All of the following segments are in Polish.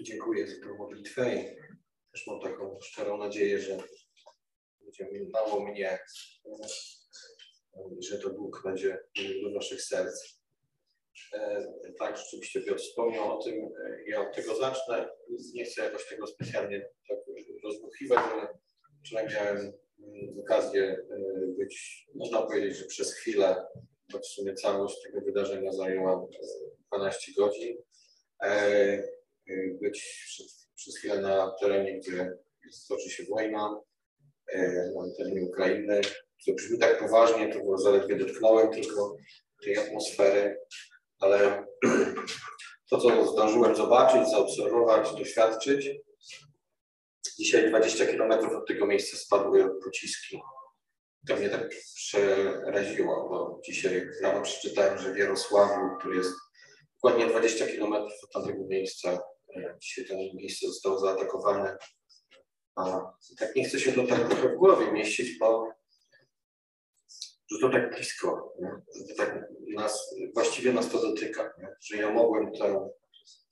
Dziękuję za tę modlitwę i też mam taką szczerą nadzieję, że będzie mało mnie że to Bóg będzie do naszych serc. E, tak, rzeczywiście Piotr wspomniał o tym. E, ja od tego zacznę. Nie chcę jakoś tego specjalnie tak rozbuchiwać, ale wczoraj miałem mm, okazję e, być, można powiedzieć, że przez chwilę, choć w sumie całość tego wydarzenia zajęła 12 godzin, być przez chwilę na terenie, gdzie toczy się wojna, na terenie Ukrainy. To brzmi tak poważnie, to zaledwie dotknąłem tylko tej atmosfery ale to, co zdążyłem zobaczyć, zaobserwować, doświadczyć, dzisiaj 20 km od tego miejsca spadły pociski. To mnie tak przeraziło, bo dzisiaj rano przeczytałem, że w Jarosławiu, który jest dokładnie 20 km od tamtego miejsca, dzisiaj to miejsce zostało zaatakowane. A tak nie chce się to tak trochę w głowie mieścić, bo że to tak blisko, że tak nas, właściwie nas to dotyka, nie? że ja mogłem to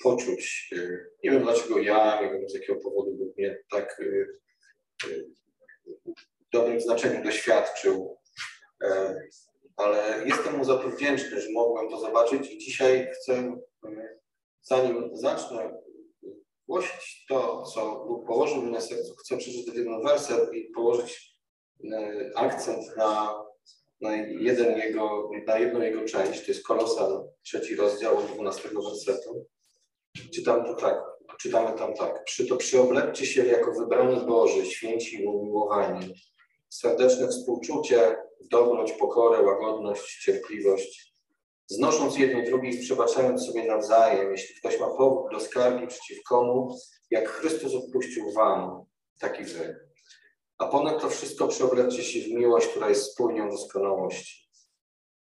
poczuć. Y, nie wiem dlaczego ja, nie wiem z jakiego powodu Bóg mnie tak y, w dobrym znaczeniu doświadczył, e, ale jestem mu za to wdzięczny, że mogłem to zobaczyć i dzisiaj chcę, zanim zacznę głosić to, co Bóg położył mi na sercu, chcę przeczytać jeden werset i położyć akcent na na, jeden jego, na jedną jego część, to jest Kolosan, trzeci rozdział, 12 wersetu. Czytam to tak, czytamy tam tak. Przy to się jako wybrani Boży, święci i umiłowani. Serdeczne współczucie, dobroć, pokorę, łagodność, cierpliwość. Znosząc jedni drugich, przebaczając sobie nawzajem, jeśli ktoś ma powód do skargi przeciw komu, jak Chrystus odpuścił wam, taki wy. A ponad to wszystko przeobraźcie się w miłość, która jest spójnią doskonałości.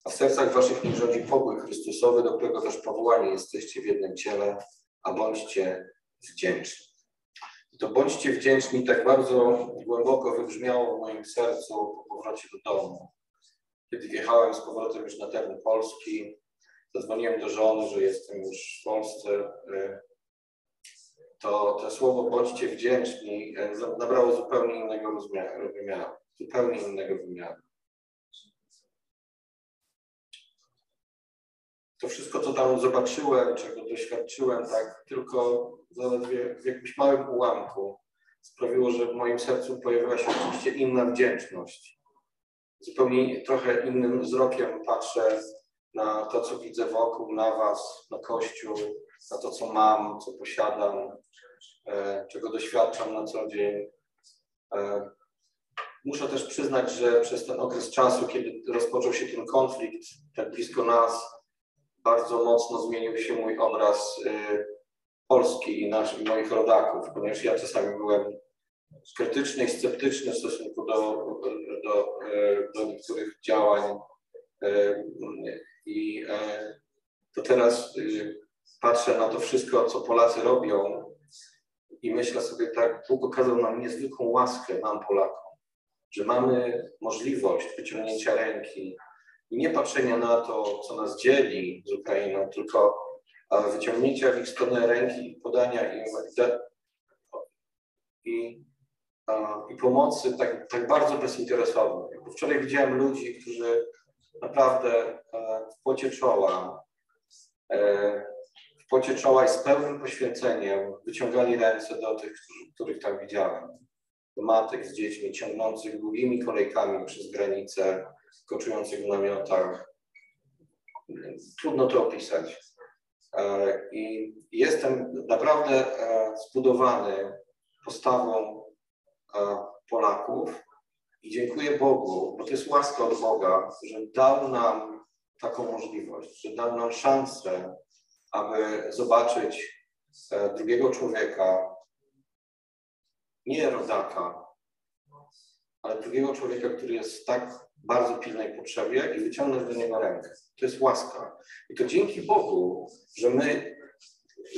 A w sercach waszych niech rządzi pokój Chrystusowy, do którego też powołani jesteście w jednym ciele, a bądźcie wdzięczni. I to bądźcie wdzięczni tak bardzo głęboko wybrzmiało w moim sercu po powrocie do domu. Kiedy wjechałem z powrotem już na teren Polski, zadzwoniłem do żony, że jestem już w Polsce. Y, to to słowo bądźcie wdzięczni e, nabrało zupełnie innego wymiaru, zupełnie innego wymiaru. To wszystko, co tam zobaczyłem, czego doświadczyłem, tak tylko zaledwie w jakimś małym ułamku sprawiło, że w moim sercu pojawiła się oczywiście inna wdzięczność. Zupełnie trochę innym wzrokiem patrzę na to, co widzę wokół, na Was, na Kościół, na to, co mam, co posiadam, e, czego doświadczam na co dzień. E, muszę też przyznać, że przez ten okres czasu, kiedy rozpoczął się ten konflikt tak blisko nas, bardzo mocno zmienił się mój obraz e, Polski i naszych, moich rodaków, ponieważ ja czasami byłem krytyczny i sceptyczny w stosunku do, do, do niektórych działań. I to teraz patrzę na to wszystko, co Polacy robią i myślę sobie tak, Bóg okazał nam niezwykłą łaskę, nam Polakom, że mamy możliwość wyciągnięcia ręki i nie patrzenia na to, co nas dzieli z Ukrainą, tylko wyciągnięcia w ich stronę ręki i podania im i, i pomocy tak, tak bardzo bezinteresownej. Wczoraj widziałem ludzi, którzy naprawdę w pocie czoła e, pocie czoła i z pełnym poświęceniem wyciągali ręce do tych, których tam widziałem. Do matek z dziećmi ciągnących długimi kolejkami przez granicę, koczujących w namiotach. Trudno to opisać. E, I jestem naprawdę e, zbudowany postawą e, Polaków i dziękuję Bogu, bo to jest łaska od Boga, że dał nam taką możliwość, że dał nam szansę aby zobaczyć e, drugiego człowieka, nie rodaka, ale drugiego człowieka, który jest w tak bardzo pilnej potrzebie i wyciągnąć do niego rękę. To jest łaska. I to dzięki Bogu, że my,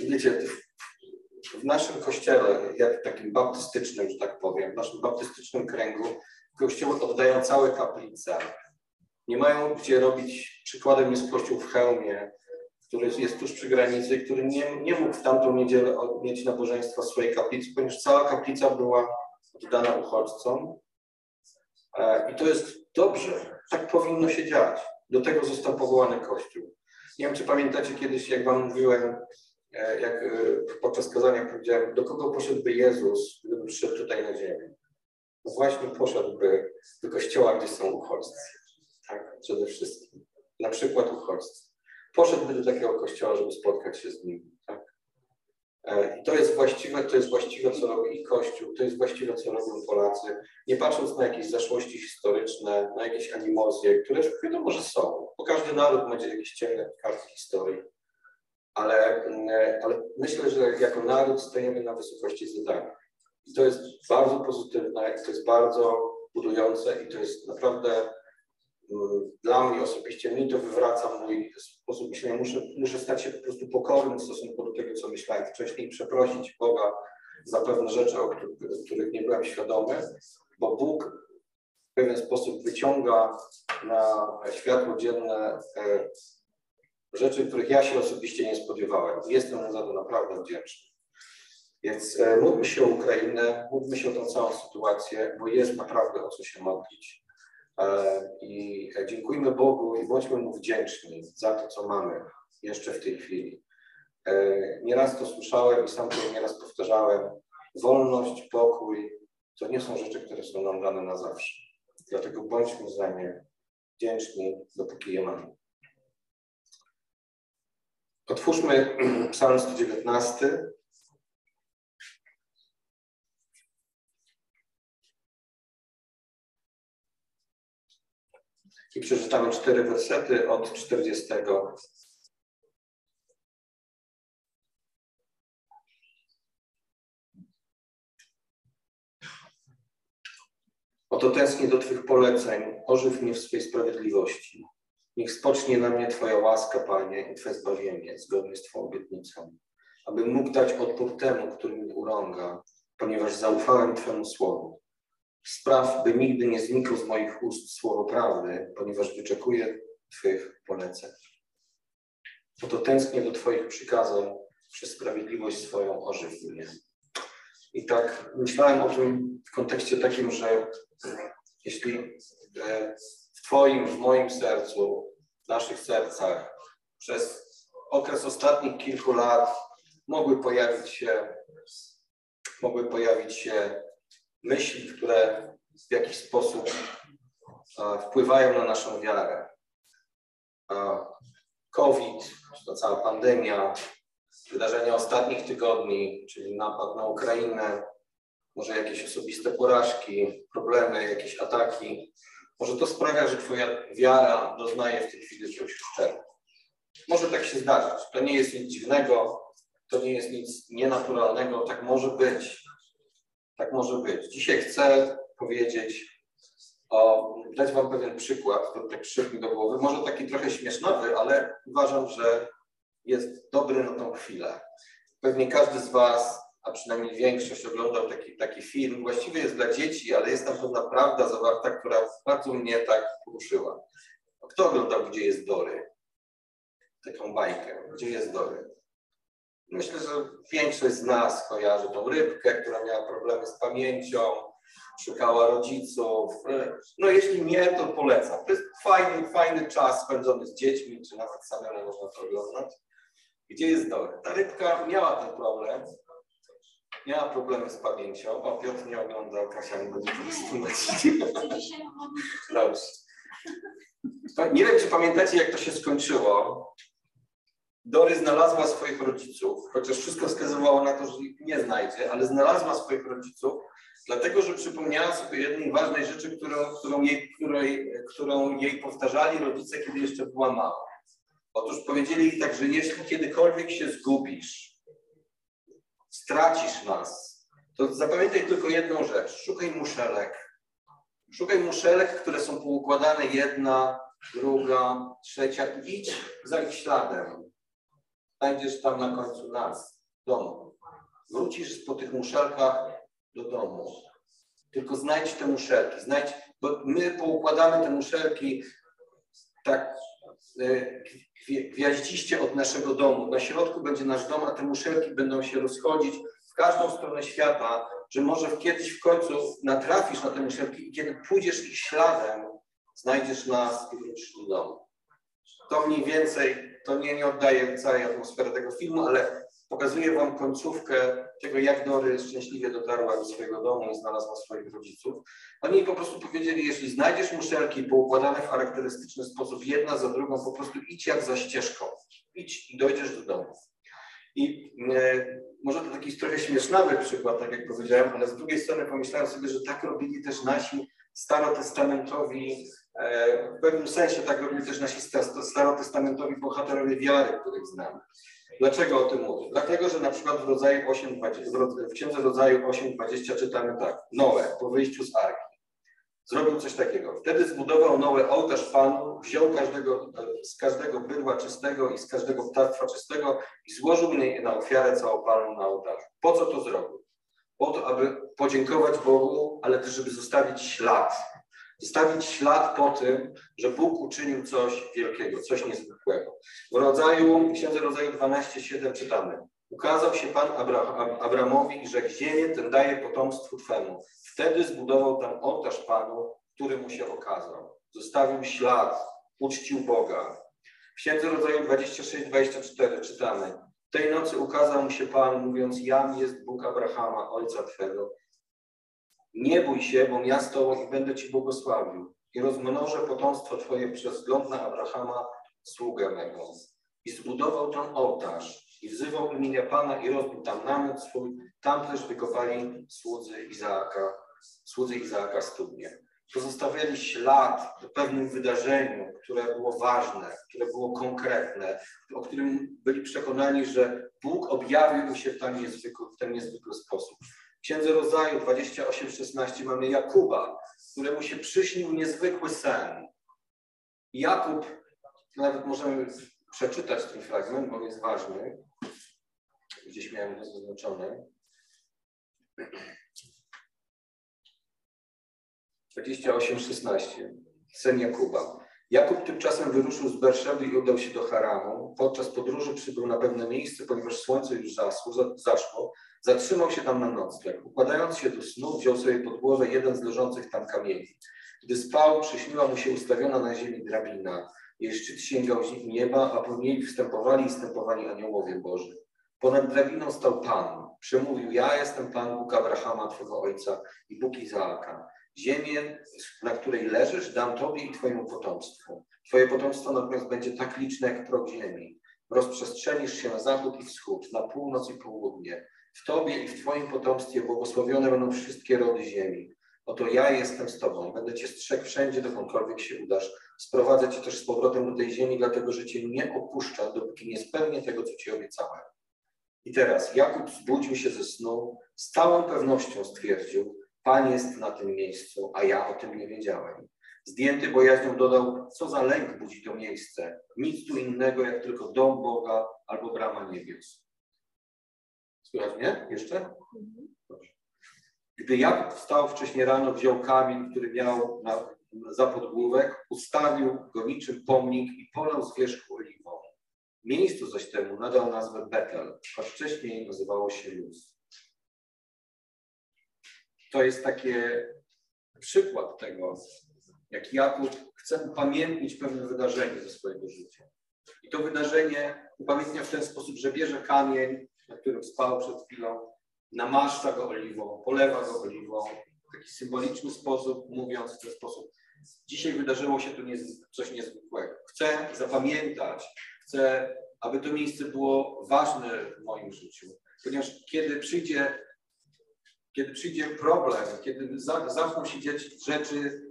wiecie, w naszym kościele, jak takim baptystycznym, że tak powiem, w naszym baptystycznym kręgu, kościoły oddają całe kaplice. Nie mają gdzie robić, przykładem jest kościół w Chełmie, który jest tuż przy granicy, który nie, nie mógł w tamtą niedzielę mieć nabożeństwa w swojej kaplicy, ponieważ cała kaplica była oddana uchodźcom. E, I to jest dobrze, tak powinno się dziać. Do tego został powołany Kościół. Nie wiem, czy pamiętacie kiedyś, jak Wam mówiłem, e, jak e, podczas kazania powiedziałem, do kogo poszedłby Jezus, gdyby przyszedł tutaj na ziemię? Właśnie poszedłby do kościoła, gdzie są uchodźcy. Tak, przede wszystkim. Na przykład uchodźcy. Poszedłby do takiego kościoła, żeby spotkać się z nim. Tak? E, I to jest właściwe, to jest właściwe, co robi i Kościół, to jest właściwe, co robią Polacy, nie patrząc na jakieś zaszłości historyczne, na jakieś animozje, które wiadomo, że są, bo każdy naród ma jakieś ciemne karty historii, ale, mm, ale myślę, że jako naród stajemy na wysokości zadania. I to jest bardzo pozytywne, to jest bardzo budujące i to jest naprawdę dla mnie osobiście, mi to wywraca mój sposób myślenia. Muszę, muszę stać się po prostu pokornym w stosunku do tego, co myślałem wcześniej, przeprosić Boga za pewne rzeczy, o których nie byłem świadomy, bo Bóg w pewien sposób wyciąga na światło dzienne e, rzeczy, których ja się osobiście nie spodziewałem. Jestem za to naprawdę wdzięczny. Więc e, módlmy się o Ukrainę, módlmy się o tę całą sytuację, bo jest naprawdę o co się modlić. E, I dziękujmy Bogu i bądźmy Mu wdzięczni za to, co mamy jeszcze w tej chwili. E, nieraz to słyszałem i sam to nieraz powtarzałem. Wolność, pokój to nie są rzeczy, które są nam dane na zawsze. Dlatego bądźmy za nie wdzięczni, dopóki je mamy. Otwórzmy Psalm 119. I przeczytamy cztery wersety od 40. Oto tęsknię do Twych poleceń, ożyw mnie w swej sprawiedliwości. Niech spocznie na mnie Twoja łaska, Panie, i Twoje zbawienie, zgodnie z Twoją obietnicą, abym mógł dać odpór temu, który mnie urąga, ponieważ zaufałem Twemu słowu. Spraw, by nigdy nie znikło z moich ust słowo prawdy, ponieważ wyczekuję Twych poleceń. Oto tęsknię do Twoich przykazań, przez sprawiedliwość swoją ożyw mnie. I tak myślałem o tym w kontekście takim, że jeśli e, w Twoim, w moim sercu, w naszych sercach przez okres ostatnich kilku lat mogły pojawić się, mogły pojawić się myśli, które w jakiś sposób wpływają na naszą wiarę. COVID, ta cała pandemia, wydarzenia ostatnich tygodni, czyli napad na Ukrainę, może jakieś osobiste porażki, problemy, jakieś ataki. Może to sprawia, że Twoja wiara doznaje w tej chwili jakiegoś uszczerbku. Może tak się zdarzyć. To nie jest nic dziwnego, to nie jest nic nienaturalnego, tak może być. Tak może być. Dzisiaj chcę powiedzieć, o, dać Wam pewien przykład, który tak przyszedł mi do głowy. Może taki trochę śmiesznowy, ale uważam, że jest dobry na tą chwilę. Pewnie każdy z Was, a przynajmniej większość oglądał taki, taki film. Właściwie jest dla dzieci, ale jest tam pewna prawda zawarta, która bardzo mnie tak poruszyła. Kto oglądał, gdzie jest Dory? Taką bajkę. Gdzie jest Dory? Myślę, że większość z nas kojarzy tą rybkę, która miała problemy z pamięcią, szukała rodziców. No jeśli nie, to polecam. To jest fajny, fajny czas spędzony z dziećmi, czy nawet samemu można to oglądać. Gdzie jest Dory? Ta rybka miała ten problem. Miała problemy z pamięcią. O, Piotr nie oglądał, Kasia nie będzie tłumaczyć. Dobrze. Nie wiem, czy pamiętacie, jak to się skończyło. Dory znalazła swoich rodziców, chociaż wszystko wskazywało na to, że ich nie znajdzie, ale znalazła swoich rodziców, dlatego że przypomniała sobie jednej ważnej rzeczy, którą, którą, jej, której, którą jej powtarzali rodzice, kiedy jeszcze była mała. Otóż powiedzieli jej tak, że jeśli kiedykolwiek się zgubisz, stracisz nas, to zapamiętaj tylko jedną rzecz. Szukaj muszelek. Szukaj muszelek, które są poukładane jedna, druga, trzecia idź za ich śladem znajdziesz tam na końcu nas, domu. Wrócisz po tych muszelkach do domu. Tylko znajdź te muszelki, znajdź, bo my poukładamy te muszelki tak gwiaździście od naszego domu. Na środku będzie nasz dom, a te muszelki będą się rozchodzić w każdą stronę świata, że może kiedyś w końcu natrafisz na te muszelki i kiedy pójdziesz ich śladem, znajdziesz nas i wrócisz do domu. To mniej więcej, to nie, nie oddaje całej atmosfery tego filmu, ale pokazuje wam końcówkę tego, jak Dory szczęśliwie dotarła do swojego domu i znalazła swoich rodziców. Oni po prostu powiedzieli, jeśli znajdziesz muszelki poukładane w charakterystyczny sposób, jedna za drugą, po prostu idź jak za ścieżką. Idź i dojdziesz do domu. I e, może to taki trochę śmiesznawy przykład, tak jak powiedziałem, ale z drugiej strony pomyślałem sobie, że tak robili też nasi starotestamentowi, w pewnym sensie tak robili też nasi starotestamentowi bohaterowie wiary, których znamy. Dlaczego o tym mówię? Dlatego, że na przykład w, rodzaju 8, w Księdze Rodzaju 8.20 czytamy tak. Noe, po wyjściu z Arki, zrobił coś takiego. Wtedy zbudował Noe ołtarz Panu, wziął każdego, z każdego bydła czystego i z każdego ptactwa czystego i złożył je na ofiarę całopalną na ołtarzu. Po co to zrobił? Po to, aby podziękować Bogu, ale też, żeby zostawić ślad zostawić ślad po tym, że Bóg uczynił coś wielkiego, coś niezwykłego. W rodzaju, Księdze Rodzaju 12:7 czytamy. Ukazał się Pan Abramowi i rzekł, ziemię ten daje potomstwu Twemu. Wtedy zbudował tam ołtarz Panu, który mu się okazał. Zostawił ślad, uczcił Boga. W Księdze Rodzaju 26-24 czytamy. Tej nocy ukazał mu się Pan, mówiąc, jam jest Bóg Abrahama, ojca Twego nie bój się, bo Tobą i będę Ci błogosławił i rozmnożę potomstwo Twoje przez wzgląd na Abrahama, sługę mego. I zbudował tam ołtarz i wzywał imienia Pana i rozbił tam namiot swój. Tam też wykopali słudzy Izaaka, słudzy Izaaka studnie. Pozostawiali ślad w pewnym wydarzeniu, które było ważne, które było konkretne, o którym byli przekonani, że Bóg objawił się w ten niezwykły, w ten niezwykły sposób. Księdze Rodzaju 28:16 mamy Jakuba, któremu się przyśnił niezwykły sen. Jakub, nawet możemy przeczytać ten fragment, bo jest ważny. Gdzieś miałem go zaznaczony. 28:16. Sen Jakuba. Jakub tymczasem wyruszył z Berszeby i udał się do Haramu. Podczas podróży przybył na pewne miejsce, ponieważ słońce już zasło, zaszło. Zatrzymał się tam na nocleg. Układając się do snu, wziął sobie pod głowę jeden z leżących tam kamieni. Gdy spał, przyśniła mu się ustawiona na ziemi drabina. Jej szczyt sięgał nieba, a po niej wstępowali i wstępowali aniołowie Boży. Ponad drabiną stał Pan. Przemówił, ja jestem Pan Bóg Abrahama, Twego ojca i Bóg Izaaka. Ziemię, na której leżysz, dam Tobie i Twojemu potomstwu. Twoje potomstwo natomiast będzie tak liczne jak prog ziemi. Rozprzestrzenisz się na zachód i wschód, na północ i południe. W Tobie i w Twoim potomstwie błogosławione będą wszystkie rody ziemi. Oto ja jestem z Tobą, będę Cię strzegł wszędzie, dokądkolwiek się udasz. Sprowadzę Cię też z powrotem do tej ziemi, dlatego że Cię nie opuszczę, dopóki nie spełnię tego, co Ci obiecałem. I teraz Jakub zbudził się ze snu, z całą pewnością stwierdził, Pan jest na tym miejscu, a ja o tym nie wiedziałem. Zdjęty bojaźnią dodał, co za lęk budzi to miejsce. Nic tu innego, jak tylko dom Boga albo brama niebios. Słychać mnie jeszcze? Dobrze. Gdy Jakub wstał wcześniej rano, wziął kamień, który miał na, za podgłówek, ustawił go niczym pomnik i polał z wierzchu oliwą. Miejscu zaś temu nadał nazwę Betel, a wcześniej nazywało się Luz. To jest taki przykład tego, jak Jakub chce upamiętnić pewne wydarzenie ze swojego życia. I to wydarzenie upamiętnia w ten sposób, że bierze kamień, na którym spał przed chwilą, namaszcza go oliwą, polewa go oliwą, w taki symboliczny sposób, mówiąc w ten sposób, dzisiaj wydarzyło się tu coś niezwykłego. Chcę zapamiętać, chcę, aby to miejsce było ważne w moim życiu, ponieważ kiedy przyjdzie, kiedy przyjdzie problem, kiedy zaczną się dziać rzeczy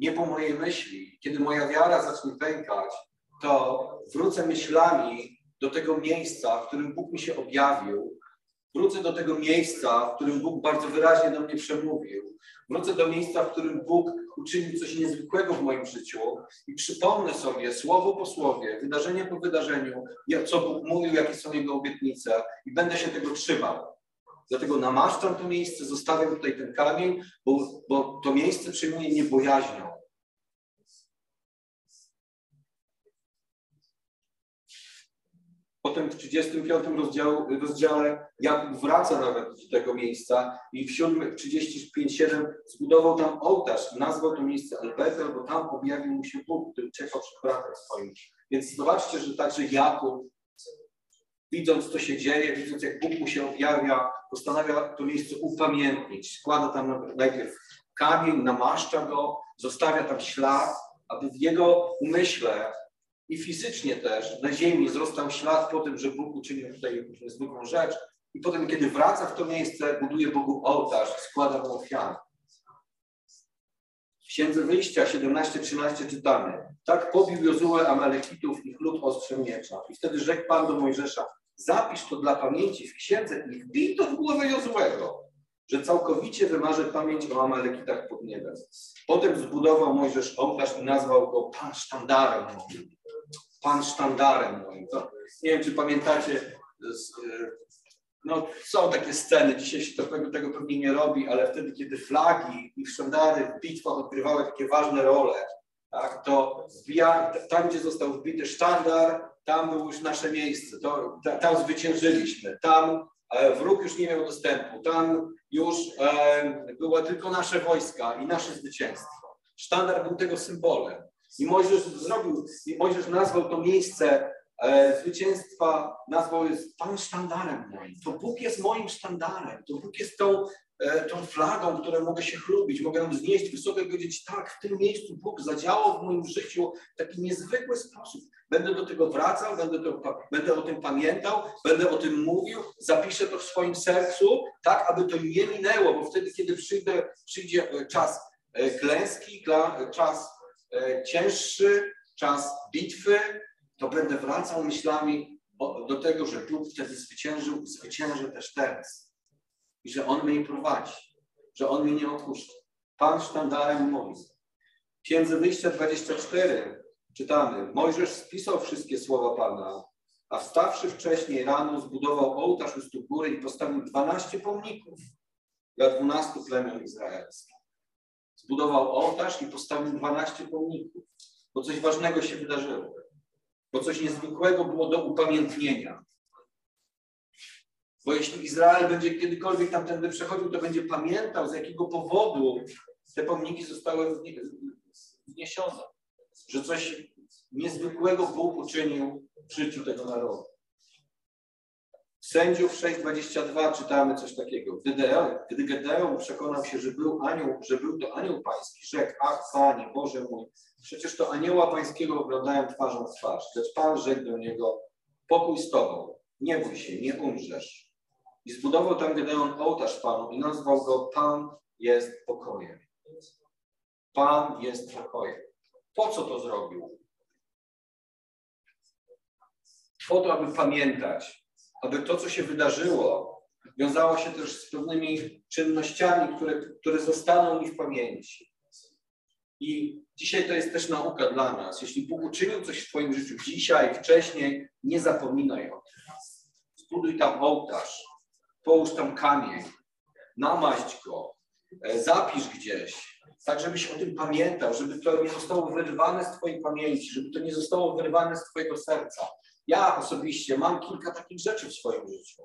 nie po mojej myśli, kiedy moja wiara zacznie pękać, to wrócę myślami do tego miejsca, w którym Bóg mi się objawił. Wrócę do tego miejsca, w którym Bóg bardzo wyraźnie do mnie przemówił. Wrócę do miejsca, w którym Bóg uczynił coś niezwykłego w moim życiu i przypomnę sobie słowo po słowie, wydarzenie po wydarzeniu, co Bóg mówił, jakie są Jego obietnice i będę się tego trzymał. Dlatego namaszczam to miejsce, zostawiam tutaj ten kamień, bo, bo to miejsce przyjmuje niebojaźnią. Potem w 35 rozdział, rozdziale Jakub wraca nawet do tego miejsca i w 35-7 zbudował tam ołtarz nazwał to miejsce Elbetel, bo tam objawił mu się Bóg, który czekał przed bratem swoim. Więc zobaczcie, że także Jakub, widząc co się dzieje, widząc jak Bóg mu się objawia, postanawia to miejsce upamiętnić. Składa tam najpierw kamień, namaszcza go, zostawia tam ślad, aby w jego umyśle i fizycznie też na ziemi wzrastał ślad po tym, że Bóg uczynił tutaj niezwykłą rzecz. I potem, kiedy wraca w to miejsce, buduje Bogu ołtarz, składa mu ofiarę. W Księdze Wyjścia 17-13 czytamy. Tak pobił Jozue Amalekitów i lud ostrzem miecza. I wtedy rzekł Pan do Mojżesza, zapisz to dla pamięci w księdze i wbij to w głowę Jozuego, że całkowicie wymarzy pamięć o Amalekitach pod niebem. Potem zbudował Mojżesz ołtarz i nazwał go Pan sztandarem moim. Pan sztandarem moim. To, nie wiem, czy pamiętacie, no, są takie sceny, dzisiaj się to, tego pewnie nie robi, ale wtedy, kiedy flagi i sztandary w bitwach odgrywały takie ważne role, tak, to wbija, tam, gdzie został wbity sztandar, tam było już nasze miejsce, to, tam zwyciężyliśmy, tam e, wróg już nie miał dostępu, tam już e, było tylko nasze wojska i nasze zwycięstwo. Sztandar był tego symbolem. I Mojżesz zrobił, i Mojżesz nazwał to miejsce e, zwycięstwa, nazwał jest Pan sztandarem moim. To Bóg jest moim sztandarem. To Bóg jest tą, tą flagą, którą mogę się chlubić, mogę ją znieść wysoko i powiedzieć, tak, w tym miejscu Bóg zadziałał w moim życiu w taki niezwykły sposób. Będę do tego wracał, będę, to, będę o tym pamiętał, będę o tym mówił, zapiszę to w swoim sercu, tak, aby to nie minęło, bo wtedy, kiedy przyjdzie e, czas e, klęski, czas E, cięższy czas bitwy, to będę wracał myślami do tego, że Bóg wtedy zwyciężył, zwycięży też teraz. I że On mnie prowadzi, że On mnie nie opuszcza. Pan sztandarem moim. W Księdze Wyjścia 24 czytamy, Mojżesz spisał wszystkie słowa Pana, a wstawszy wcześniej rano zbudował ołtarz u stóp góry i postawił 12 pomników dla 12 plemion izraelskich zbudował ołtarz i postawił 12 pomników, bo coś ważnego się wydarzyło, bo coś niezwykłego było do upamiętnienia. Bo jeśli Izrael będzie kiedykolwiek tamtędy przechodził, to będzie pamiętał, z jakiego powodu te pomniki zostały wniesione. Że coś niezwykłego Bóg uczynił w życiu tego narodu. Sędziów 6:22 czytamy coś takiego. Gdy, gdy Gedeon przekonał się, że był anioł, że był to anioł pański, rzekł, ach Panie, Boże mój, przecież to anioła pańskiego oglądają twarzą w twarz. Lecz Pan rzekł do niego, pokój z tobą, nie bój się, nie umrzesz. I zbudował tam Gedeon ołtarz Panu i nazwał go Pan jest pokojem. Pan jest pokojem. Po co to zrobił? Po to, aby pamiętać, aby to, co się wydarzyło, wiązało się też z pewnymi czynnościami, które, które zostaną mi w pamięci. I dzisiaj to jest też nauka dla nas. Jeśli Bóg uczynił coś w Twoim życiu dzisiaj, wcześniej, nie zapominaj o tym. Zbuduj tam ołtarz, połóż tam kamień, namaść go, e, zapisz gdzieś, tak żebyś o tym pamiętał, żeby to nie zostało wyrwane z Twojej pamięci, żeby to nie zostało wyrwane z Twojego serca. Ja osobiście mam kilka takich rzeczy w swoim życiu.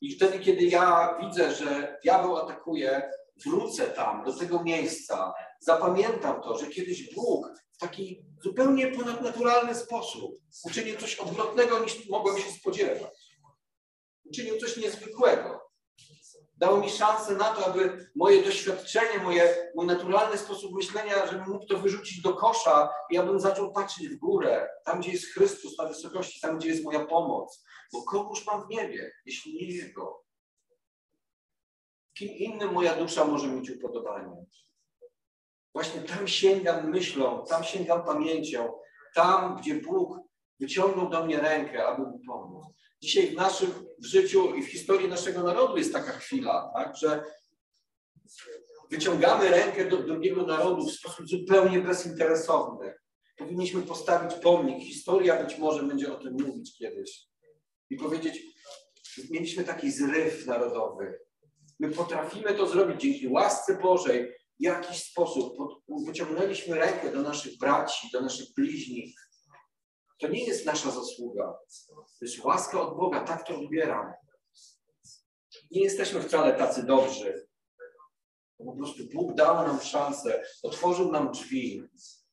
I wtedy, kiedy ja widzę, że diabeł atakuje, wrócę tam, do tego miejsca, zapamiętam to, że kiedyś Bóg w taki zupełnie ponadnaturalny sposób uczynił coś odwrotnego niż mogłem się spodziewać. Uczynił coś niezwykłego. Dał mi szansę na to, aby moje doświadczenie, moje, mój naturalny sposób myślenia, żebym mógł to wyrzucić do kosza i ja bym zaczął patrzeć w górę, tam gdzie jest Chrystus na wysokości, tam gdzie jest moja pomoc. Bo kogoż mam w niebie, jeśli nie Jego? Kim innym moja dusza może mieć upodobanie? Właśnie tam sięgam myślą, tam sięgam pamięcią, tam, gdzie Bóg wyciągnął do mnie rękę, aby mi pomóc. Dzisiaj w naszym w życiu i w historii naszego narodu jest taka chwila, tak, że wyciągamy rękę do drugiego narodu w sposób zupełnie bezinteresowny. Powinniśmy postawić pomnik. Historia być może będzie o tym mówić kiedyś. I powiedzieć, mieliśmy taki zryw narodowy. My potrafimy to zrobić dzięki łasce Bożej. W jakiś sposób wyciągnęliśmy rękę do naszych braci, do naszych bliźnich, To nie jest nasza zasługa. To jest łaska od Boga, tak to odbieram. Nie jesteśmy wcale tacy dobrzy. Po prostu Bóg dał nam szansę, otworzył nam drzwi,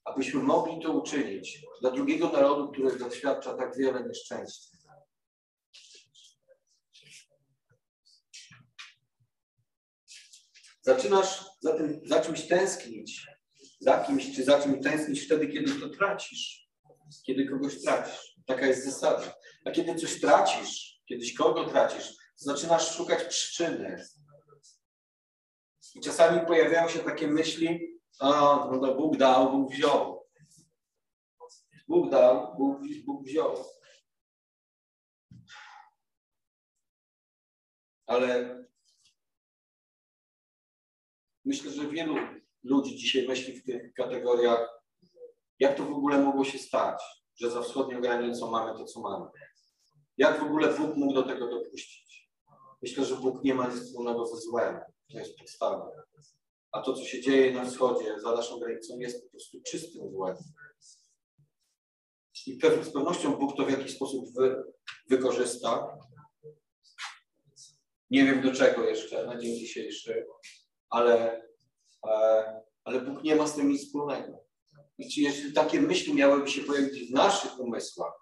abyśmy mogli to uczynić dla drugiego narodu, który doświadcza tak wiele nieszczęścia. Zaczynasz za, tym, za czymś tęsknić, za kimś czy za czymś tęsknić wtedy, kiedy to tracisz, kiedy kogoś tracisz. Taka jest zasada. A kiedy coś tracisz, kiedyś kogo tracisz, zaczynasz szukać przyczyny. I czasami pojawiają się takie myśli, a no, no Bóg dał, Bóg wziął. Bóg dał, Bóg, Bóg wziął. Ale myślę, że wielu ludzi dzisiaj myśli w tych kategoriach, jak to w ogóle mogło się stać, że za wschodnią granicą mamy to, co mamy. Jak w ogóle Bóg mógł do tego dopuścić? Myślę, że Bóg nie ma nic wspólnego ze złem. To jest podstawa. A to, co się dzieje na wschodzie, za naszą granicą, jest po prostu czystym złem. I z pewnością Bóg to w jakiś sposób wy, wykorzysta. Nie wiem do czego jeszcze na dzień dzisiejszy, ale, e, ale Bóg nie ma z tym nic wspólnego. Jeśli takie myśli miałyby się pojawić w naszych umysłach,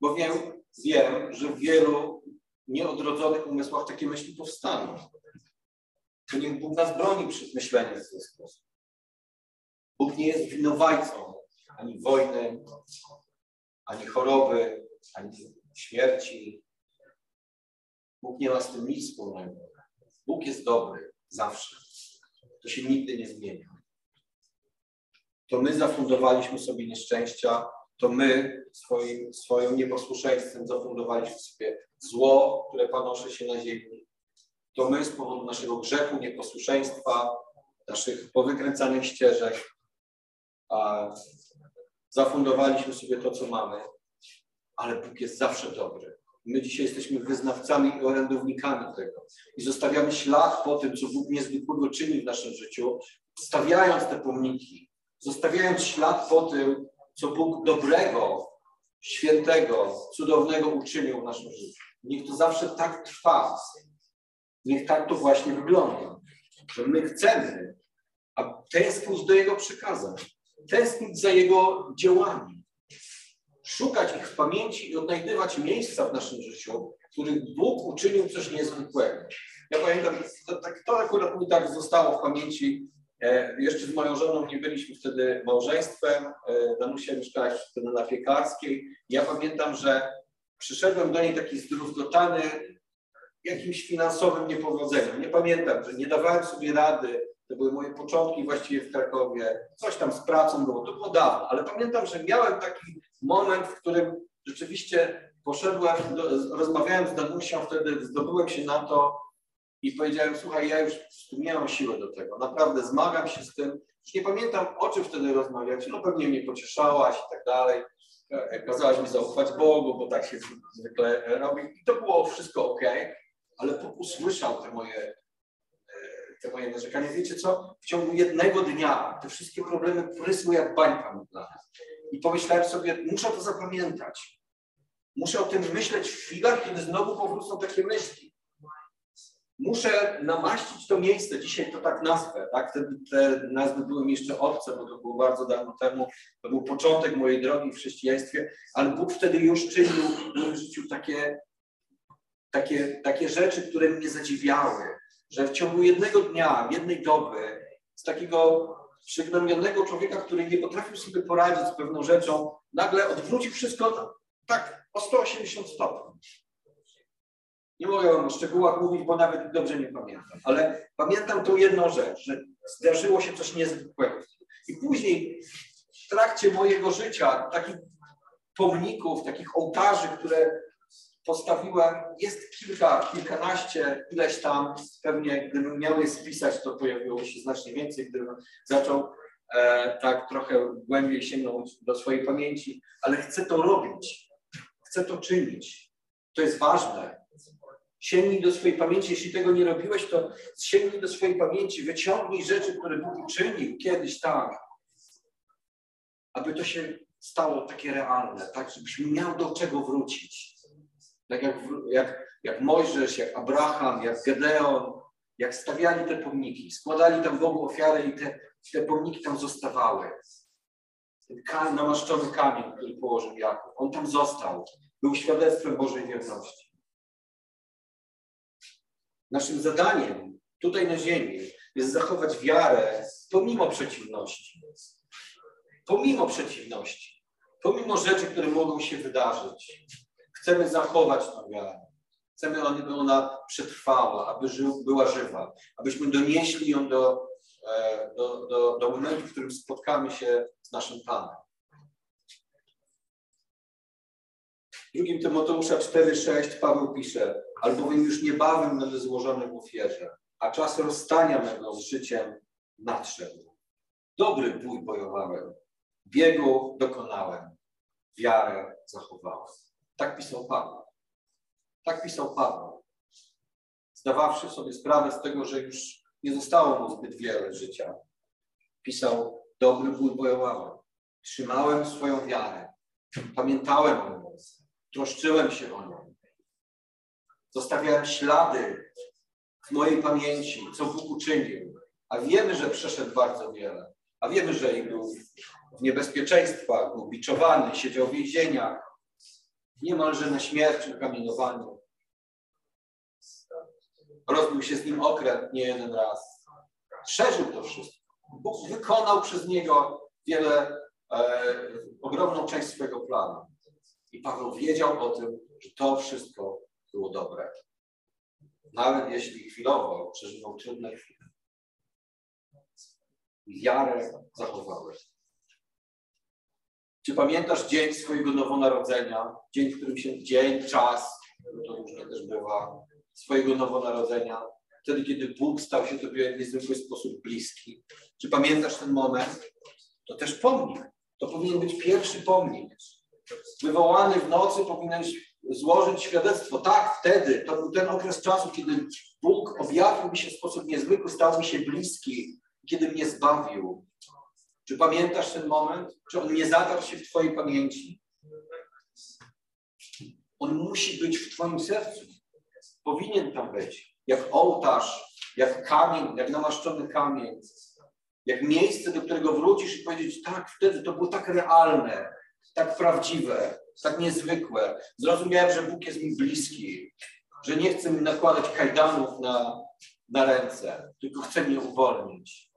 bo wiem, wiem, że w wielu nieodrodzonych umysłach takie myśli powstaną. To niech Bóg nas broni przed myśleniem w ten sposób. Bóg nie jest winowajcą ani wojny, ani choroby, ani śmierci. Bóg nie ma z tym nic wspólnego. Bóg jest dobry zawsze. To się nigdy nie zmienia. To my zafundowaliśmy sobie nieszczęścia, to my swoim, swoim nieposłuszeństwem zafundowaliśmy sobie zło, które panosze się na ziemi. To my z powodu naszego grzechu, nieposłuszeństwa, naszych powykręcanych ścieżek a, zafundowaliśmy sobie to, co mamy. Ale Bóg jest zawsze dobry. My dzisiaj jesteśmy wyznawcami i orędownikami tego. I zostawiamy ślad po tym, co Bóg niezwykłego czyni w naszym życiu, stawiając te pomniki, zostawiając ślad po tym, co Bóg dobrego, świętego, cudownego uczynił w naszym życiu. Niech to zawsze tak trwa. Niech tak to właśnie wygląda. Że my chcemy, a tęsknić do Jego przekazań, tęsknić za Jego dziełami, szukać ich w pamięci i odnajdywać miejsca w naszym życiu, w których Bóg uczynił coś niezwykłego. Ja pamiętam, to, tak, to akurat mi tak zostało w pamięci. E, jeszcze z moją żoną nie byliśmy wtedy małżeństwem. E, Danusia mieszkała wtedy na Piekarskiej. Ja pamiętam, że przyszedłem do niej taki zdruzgotany jakimś finansowym niepowodzeniem. Nie pamiętam, że nie dawałem sobie rady. To były moje początki właściwie w Krakowie. Coś tam z pracą było, to było dawno, ale pamiętam, że miałem taki moment, w którym rzeczywiście poszedłem, do, rozmawiałem z Danusią, wtedy zdobyłem się na to i powiedziałem, słuchaj, ja już nie mam siły do tego, naprawdę zmagam się z tym. Już nie pamiętam, o czym wtedy rozmawiać, no pewnie mnie pocieszałaś i tak dalej. Kazałaś mi zaufać Bogu, bo tak się zwykle robi. I to było wszystko ok, ale usłyszał te moje, e, te moje narzekania. Wiecie co? W ciągu jednego dnia te wszystkie problemy prysły jak bańka mydlana. I pomyślałem sobie, muszę to zapamiętać. Muszę o tym myśleć w chwilach, kiedy znowu powrócą takie myśli. Muszę namaścić to miejsce, dzisiaj to tak nazwę, tak? Wtedy te nazwy były mi jeszcze obce, bo to było bardzo dawno temu, to był początek mojej drogi w chrześcijaństwie, ale Bóg wtedy już czynił w moim życiu takie, takie, takie rzeczy, które mnie zadziwiały, że w ciągu jednego dnia, jednej doby, z takiego przygnębionego człowieka, który nie potrafił sobie poradzić z pewną rzeczą, nagle odwrócił wszystko tak o 180 stopni. Nie mogę wam o szczegółach mówić, bo nawet dobrze nie pamiętam, ale pamiętam tą jedną rzecz, że zdarzyło się coś niezwykłego. I później w trakcie mojego życia takich pomników, takich ołtarzy, które postawiłem, jest kilka, kilkanaście, ileś tam, pewnie gdybym miał je spisać, to pojawiło się znacznie więcej, gdybym zaczął e, tak trochę głębiej sięgnąć do swojej pamięci, ale chcę to robić, chcę to czynić. To jest ważne. Sięgnij do swojej pamięci, jeśli tego nie robiłeś, to sięgnij do swojej pamięci, wyciągnij rzeczy, które Bóg czynił kiedyś tam, aby to się stało takie realne, tak, żebyś miał do czego wrócić. Tak jak, jak, jak Mojżesz, jak Abraham, jak Gedeon, jak stawiali te pomniki, składali tam Bogu ofiarę i te, te pomniki tam zostawały. Ten kamień, namaszczony kamień, który położył Jakub, on tam został. Był świadectwem Bożej wierności. Naszym zadaniem tutaj na ziemi jest zachować wiarę pomimo przeciwności. Pomimo przeciwności. Pomimo rzeczy, które mogą się wydarzyć. Chcemy zachować tę wiarę. Chcemy, aby ona przetrwała, aby żył, była żywa, abyśmy donieśli ją do, e, do, do, do momentu, w którym spotkamy się z naszym Panem. W drugim Tymoteusza 4,6 Paweł pisze, albowiem już niebawem będę złożony w ofierze, a czas rozstania mego z życiem nadszedł. Dobry bój bojowałem, biegu dokonałem, wiarę zachowałem. Tak pisał Paweł. Tak pisał Paweł. Zdawawszy sobie sprawę z tego, że już nie zostało mu zbyt wiele życia. Pisał, dobry bój bojowałem. Trzymałem swoją wiarę. Pamiętałem o nią. Troszczyłem się o nią. Zostawiałem ślady w mojej pamięci, co Bóg uczynił. A wiemy, że przeszedł bardzo wiele. A wiemy, że był w niebezpieczeństwach, był biczowany, siedział w więzieniach, niemalże na śmierć ukamienowaniu. Rozbił się z nim okręt nie jeden raz. Przeżył to wszystko. Bóg wykonał przez niego wiele, e, ogromną część swojego planu. I Paweł wiedział o tym, że to wszystko było dobre. Nawet jeśli chwilowo przeżywał trudne chwile. Wiarę zachowałeś. Czy pamiętasz dzień swojego nowonarodzenia? Dzień, w którym się, dzień, czas, to różnie też bywa, swojego nowonarodzenia. Wtedy, kiedy Bóg stał się Tobie w niezwykły sposób bliski. Czy pamiętasz ten moment? To też pomnik. To powinien być pierwszy pomnik. Wywołany w nocy powinieneś złożyć świadectwo. Tak, wtedy, to był ten okres czasu, kiedy Bóg objawił mi się w sposób niezwykły, stał mi się bliski, kiedy mnie zbawił. Czy pamiętasz ten moment? Czy on nie zatarł się w Twojej pamięci? On musi być w Twoim sercu. Powinien tam być. Jak ołtarz, jak kamień, jak namaszczony kamień. Jak miejsce, do którego wrócisz i powiedzieć, tak, wtedy to było tak realne, tak prawdziwe, tak niezwykłe. Zrozumiałem, że Bóg jest mi bliski, że nie chce mi nakładać kajdanów na, na ręce, tylko chce mnie uwolnić.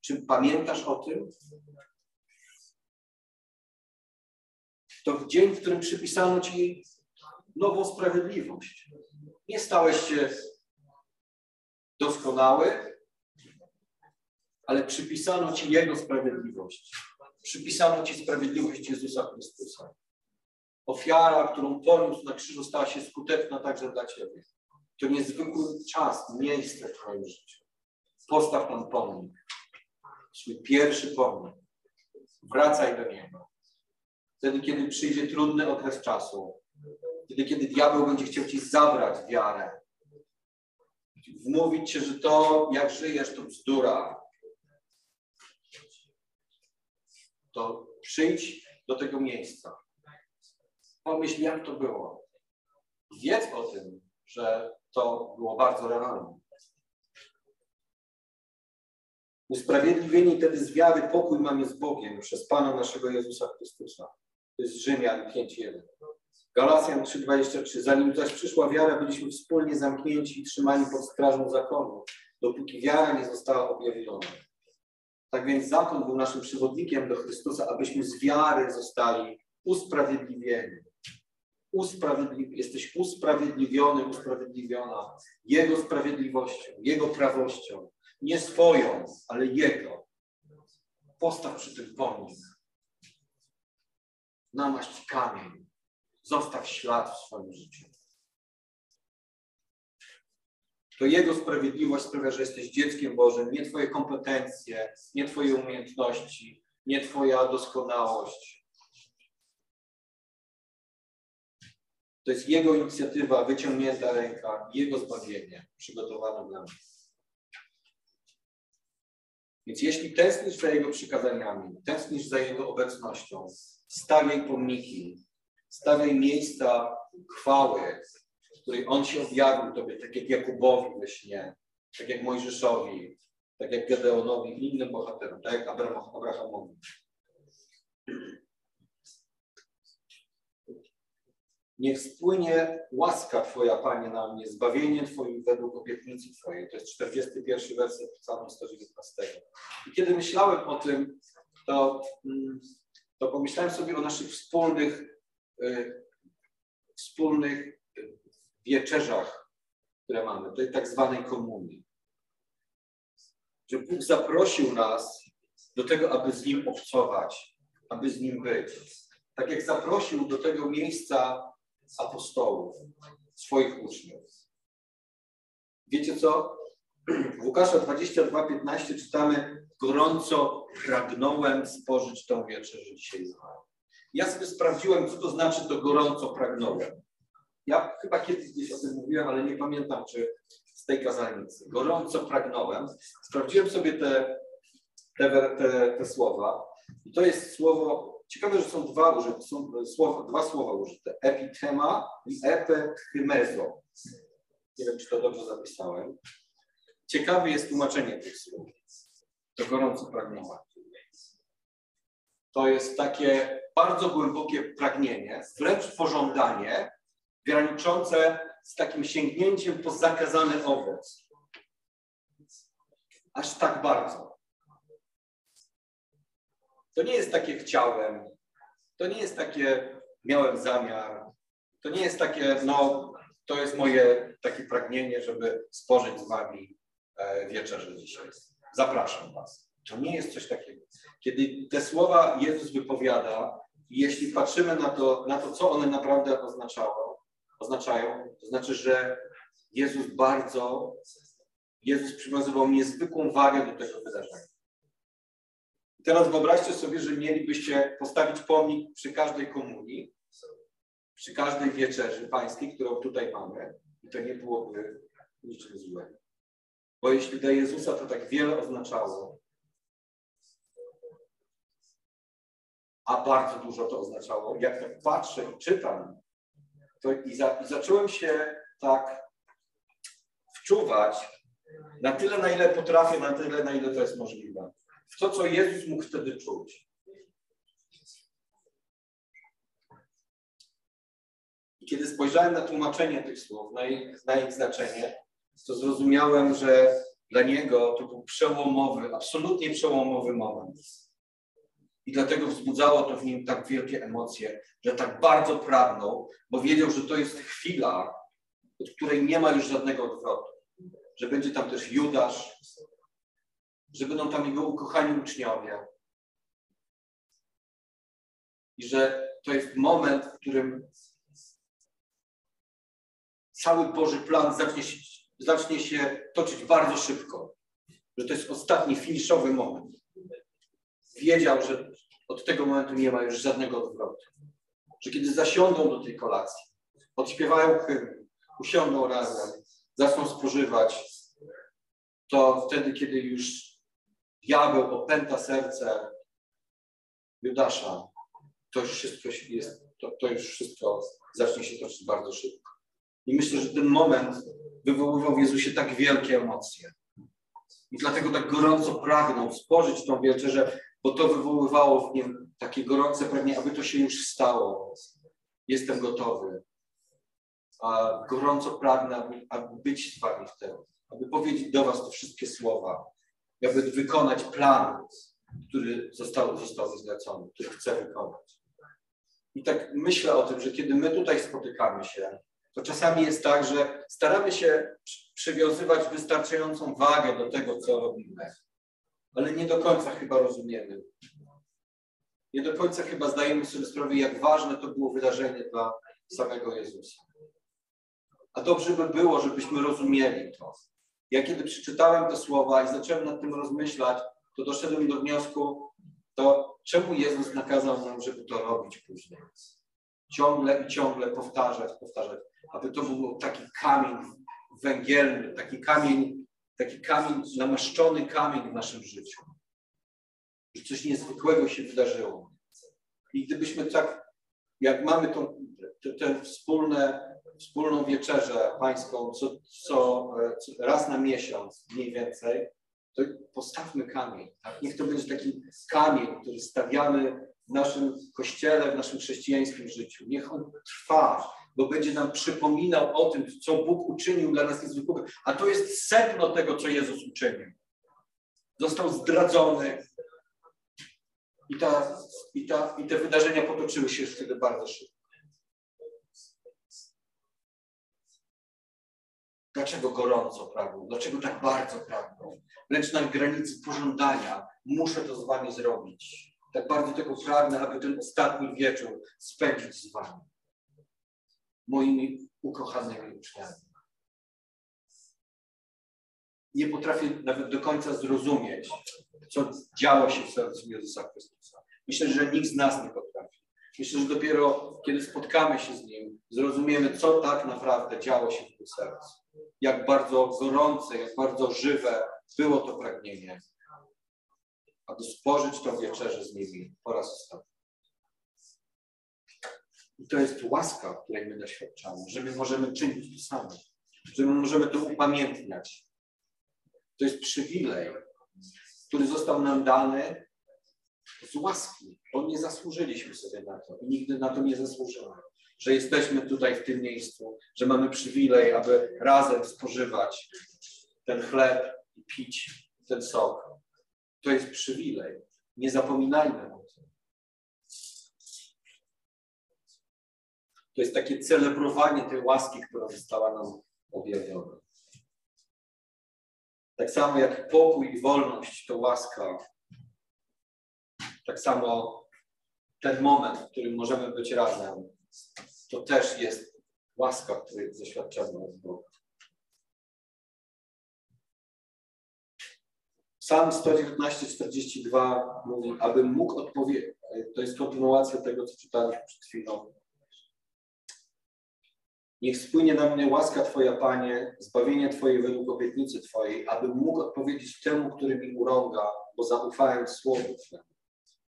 Czy pamiętasz o tym? To dzień, w którym przypisano Ci nową sprawiedliwość. Nie stałeś się doskonały, ale przypisano Ci Jego sprawiedliwość. Przypisano Ci sprawiedliwość Jezusa Chrystusa. Ofiara, którą poniósł na krzyżu, stała się skuteczna także dla Ciebie. To niezwykły czas, miejsce w Twoim życiu. Postaw tam pomnik swój pierwszy pomnik. Wracaj do niego. Wtedy, kiedy przyjdzie trudny okres czasu, wtedy, kiedy diabeł będzie chciał ci zabrać wiarę, wmówić ci, że to, jak żyjesz, to bzdura, to przyjdź do tego miejsca. Pomyśl, jak to było. Wiedz o tym, że to było bardzo realne. Usprawiedliwieni wtedy z wiary pokój mamy z Bogiem przez Pana naszego Jezusa Chrystusa. To jest Rzymian 5.1. Galacjan 3.23. Zanim zaś przyszła wiara, byliśmy wspólnie zamknięci i trzymani pod strażą zakonu, dopóki wiara nie została objawiona. Tak więc zakon był naszym przewodnikiem do Chrystusa, abyśmy z wiary zostali usprawiedliwieni. Usprawiedliwi jesteś usprawiedliwiony, usprawiedliwiona Jego sprawiedliwością, Jego prawością nie swoją, ale Jego. Postaw przy tym pomnik. Namaść kamień. Zostaw ślad w swoim życiu. To Jego sprawiedliwość sprawia, że jesteś dzieckiem Bożym. Nie Twoje kompetencje, nie Twoje umiejętności, nie Twoja doskonałość. To jest Jego inicjatywa, wyciągnięta ręka, Jego zbawienie przygotowane dla nas. Więc jeśli tęsknisz za Jego przykazaniami, tęsknisz za Jego obecnością, stawiaj pomniki, stawiaj miejsca chwały, w której On się objawił Tobie, tak jak Jakubowi we śnie, tak jak Mojżeszowi, tak jak Gedeonowi innym bohaterom, tak jak Abrahamowi. Niech spłynie łaska Twoja, Panie, na mnie, zbawienie Twoim według obietnicy Twojej. To jest 41 werset Psalmu 119. I kiedy myślałem o tym, to, mm, to pomyślałem sobie o naszych wspólnych, y, wspólnych wieczerzach, które mamy, tej tak zwanej komunii. Że Bóg zaprosił nas do tego, aby z Nim obcować, aby z Nim być. Tak jak zaprosił do tego miejsca apostołów, swoich uczniów. Wiecie co? W Łukasza 22:15 czytamy: Gorąco pragnąłem spożyć tą wieczerzę dzisiaj z wami. Ja sobie sprawdziłem, co to znaczy to gorąco pragnąłem. Ja chyba kiedyś gdzieś o tym mówiłem, ale nie pamiętam, czy z tej kazalnicy. Gorąco pragnąłem. Sprawdziłem sobie te, te, te, te słowa. I to jest słowo Ciekawe, że są dwa użyte, są słowa, dwa słowa użyte. Epitema i epethymezo. Nie wiem, czy to dobrze zapisałem. Ciekawe jest tłumaczenie tych słów. To gorąco pragnienie. To jest takie bardzo głębokie pragnienie, wręcz pożądanie, graniczące z takim sięgnięciem po zakazany owoc. Aż tak bardzo. To nie jest takie chciałem, to nie jest takie miałem zamiar, to nie jest takie, no, to jest moje takie pragnienie, żeby spożyć z wami e, wieczerzę dzisiaj. Zapraszam was. To nie jest coś takiego. Kiedy te słowa Jezus wypowiada, jeśli patrzymy na to, na to, co one naprawdę oznaczało, oznaczają, to znaczy, że Jezus bardzo, Jezus przywiązywał niezwykłą wagę do tego wydarzenia. Teraz wyobraźcie sobie, że mielibyście postawić pomnik przy każdej komunii, przy każdej wieczerzy pańskiej, którą tutaj mamy, i to nie byłoby niczym złego. Bo jeśli dla Jezusa to tak wiele oznaczało, a bardzo dużo to oznaczało, jak tak patrzę i czytam, to i, za, i zacząłem się tak wczuwać na tyle, na ile potrafię, na tyle, na ile to jest możliwe w to, co Jezus mógł wtedy czuć. I kiedy spojrzałem na tłumaczenie tych słów, na ich, na ich znaczenie, to zrozumiałem, że dla niego to był przełomowy, absolutnie przełomowy moment. I dlatego wzbudzało to w nim tak wielkie emocje, że tak bardzo pragnął, bo wiedział, że to jest chwila, od której nie ma już żadnego odwrotu. Że będzie tam też Judasz, że będą tam jego ukochani uczniowie. I że to jest moment, w którym cały Boży plan zacznie się, zacznie się toczyć bardzo szybko. Że to jest ostatni, finiszowy moment. Wiedział, że od tego momentu nie ma już żadnego odwrotu. Że kiedy zasiądą do tej kolacji, odśpiewają hymn, usiądą razem, zaczną spożywać, to wtedy, kiedy już diabeł opęta serce Judasza, to już wszystko jest, to, to już wszystko zacznie się toczyć bardzo szybko. I myślę, że ten moment wywoływał w Jezusie tak wielkie emocje. I dlatego tak gorąco pragnął spożyć tą wieczerzę, bo to wywoływało w nim takie gorące pragnienie, aby to się już stało. Jestem gotowy. A gorąco pragnę, aby, aby być z wami wtedy, aby powiedzieć do was te wszystkie słowa, jakby wykonać plan, który został, został zlecony, który chce wykonać. I tak myślę o tym, że kiedy my tutaj spotykamy się, to czasami jest tak, że staramy się przywiązywać wystarczającą wagę do tego, co robimy, ale nie do końca chyba rozumiemy. Nie do końca chyba zdajemy sobie sprawę, jak ważne to było wydarzenie dla samego Jezusa. A dobrze by było, żebyśmy rozumieli to. Ja kiedy przeczytałem te słowa i zacząłem nad tym rozmyślać, to doszedłem do wniosku, to czemu Jezus nakazał nam, żeby to robić później? Ciągle i ciągle powtarzać, powtarzać, aby to był taki kamień węgielny, taki kamień, taki kamień, namaszczony kamień w naszym życiu. że coś niezwykłego się wydarzyło. I gdybyśmy tak, jak mamy tę wspólne, wspólną wieczerzę pańską co, co, co, raz na miesiąc mniej więcej, to postawmy kamień. Tak? Niech to będzie taki kamień, który stawiamy w naszym kościele, w naszym chrześcijańskim życiu. Niech on trwa, bo będzie nam przypominał o tym, co Bóg uczynił dla nas niezwykłego. A to jest sedno tego, co Jezus uczynił. Został zdradzony. I, ta, i, ta, I te wydarzenia potoczyły się wtedy bardzo szybko. Dlaczego gorąco pragną? Dlaczego tak bardzo pragną? Wręcz na granicy pożądania. Muszę to z wami zrobić. Tak bardzo tego pragnę, aby ten ostatni wieczór spędzić z wami. Moimi ukochanymi uczniami. Nie potrafię nawet do końca zrozumieć, co działo się w sercu Jezusa Chrystusa. Myślę, że nikt z nas nie potrafi. Myślę, że dopiero kiedy spotkamy się z Nim, zrozumiemy, co tak naprawdę działo się w tym sercu. Jak bardzo gorące, jak bardzo żywe było to pragnienie, aby spożyć tą wieczerzę z nimi po raz ostatni. I to jest łaska, której my doświadczamy, że my możemy czynić to samo, że my możemy to upamiętniać. To jest przywilej, który został nam dany z łaski, bo nie zasłużyliśmy sobie na to i nigdy na to nie zasłużymy. Że jesteśmy tutaj w tym miejscu, że mamy przywilej, aby razem spożywać ten chleb i pić ten sok. To jest przywilej. Nie zapominajmy o tym. To jest takie celebrowanie tej łaski, która została nam objawiona. Tak samo jak pokój i wolność to łaska, tak samo ten moment, w którym możemy być razem, to też jest łaska, której doświadczamy od Boga. Psalm 119:42 mówi, aby mógł odpowiedzieć. To jest kontynuacja tego, co czytaliśmy przed chwilą. Niech spłynie na mnie łaska Twoja, Panie, zbawienie Twoje według obietnicy Twojej, abym mógł odpowiedzieć temu, który mi urąga, bo zaufałem Słowu Twemu.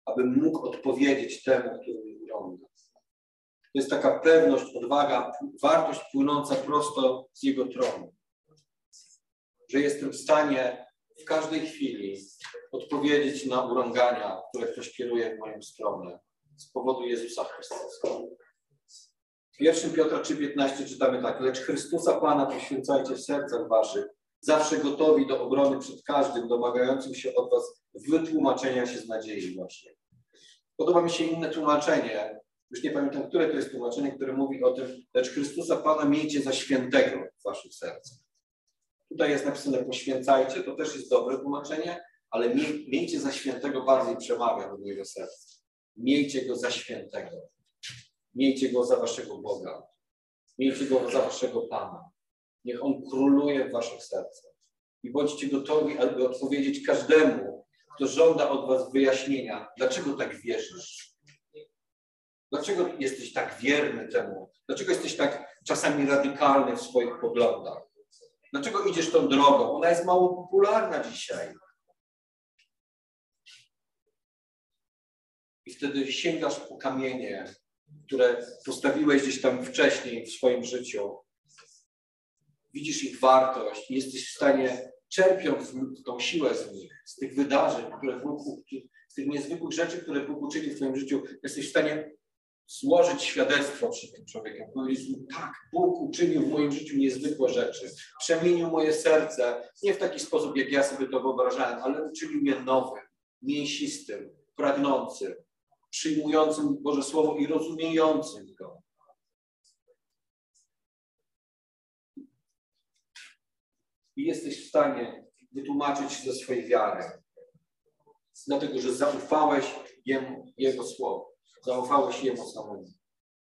Abym mógł odpowiedzieć temu, który mi urąga. To jest taka pewność, odwaga, wartość płynąca prosto z Jego tronu. Że jestem w stanie w każdej chwili odpowiedzieć na urągania, które ktoś kieruje w moją stronę z powodu Jezusa Chrystusa. W 1 Piotra 3,15 czytamy tak, lecz Chrystusa Pana poświęcajcie w sercach waszych, zawsze gotowi do obrony przed każdym, domagającym się od was wytłumaczenia się z nadziei właśnie. Podoba mi się inne tłumaczenie, już nie pamiętam, które to jest tłumaczenie, które mówi o tym, lecz Chrystusa Pana miejcie za świętego w waszych sercach. Tutaj jest napisane poświęcajcie, to też jest dobre tłumaczenie, ale miejcie za świętego bardziej przemawia do mojego serca. Miejcie go za świętego. Miejcie go za waszego Boga. Miejcie go za waszego Pana. Niech on króluje w waszych sercach. I bądźcie gotowi, aby odpowiedzieć każdemu, kto żąda od was wyjaśnienia, dlaczego tak wierzysz. Dlaczego jesteś tak wierny temu? Dlaczego jesteś tak czasami radykalny w swoich poglądach? Dlaczego idziesz tą drogą? Ona jest mało popularna dzisiaj. I wtedy sięgasz po kamienie, które postawiłeś gdzieś tam wcześniej w swoim życiu. Widzisz ich wartość i jesteś w stanie, czerpiąc tą siłę z nich, z tych wydarzeń, które Bóg, z tych niezwykłych rzeczy, które Bóg uczynił w Twoim życiu, jesteś w stanie złożyć świadectwo przed tym człowiekiem. Powiedzieć mu, tak, Bóg uczynił w moim życiu niezwykłe rzeczy. Przemienił moje serce, nie w taki sposób, jak ja sobie to wyobrażałem, ale uczynił je nowym, mięsistym, pragnącym, przyjmującym Boże Słowo i rozumiejącym go. I jesteś w stanie wytłumaczyć ze swojej wiary. Dlatego, że zaufałeś Jemu, Jego Słowo. Zaufałeś Jemu samemu.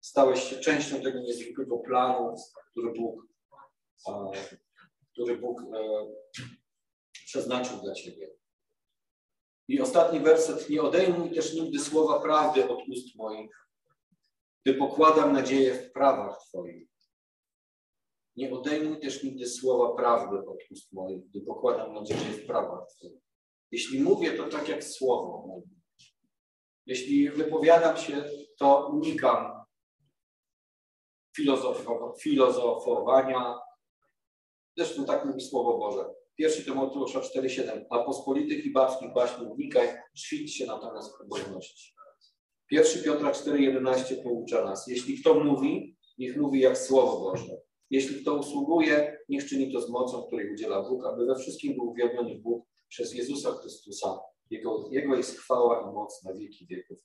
Stałeś się częścią tego niezwykłego planu, który Bóg, który Bóg e, przeznaczył dla Ciebie. I ostatni werset. Nie odejmuj też nigdy słowa prawdy od ust moich, gdy pokładam nadzieję w prawach Twoich. Nie odejmuj też nigdy słowa prawdy od ust moich, gdy pokładam nadzieję w prawach Twoich. Jeśli mówię, to tak jak słowo mówi. Jeśli wypowiadam się, to unikam filozofowania. Zresztą tak mówi Słowo Boże. Pierwszy Tymoteusza 4,7. A pospolitych i babskich baśni unikaj, ćwicz się natomiast pobożności. Pierwszy Piotra 4,11 poucza nas. Jeśli kto mówi, niech mówi jak Słowo Boże. Jeśli kto usługuje, niech czyni to z mocą, której udziela Bóg, aby we wszystkim był uwielbiony Bóg przez Jezusa Chrystusa. Jego, Jego jest chwała i moc na wieki wieków.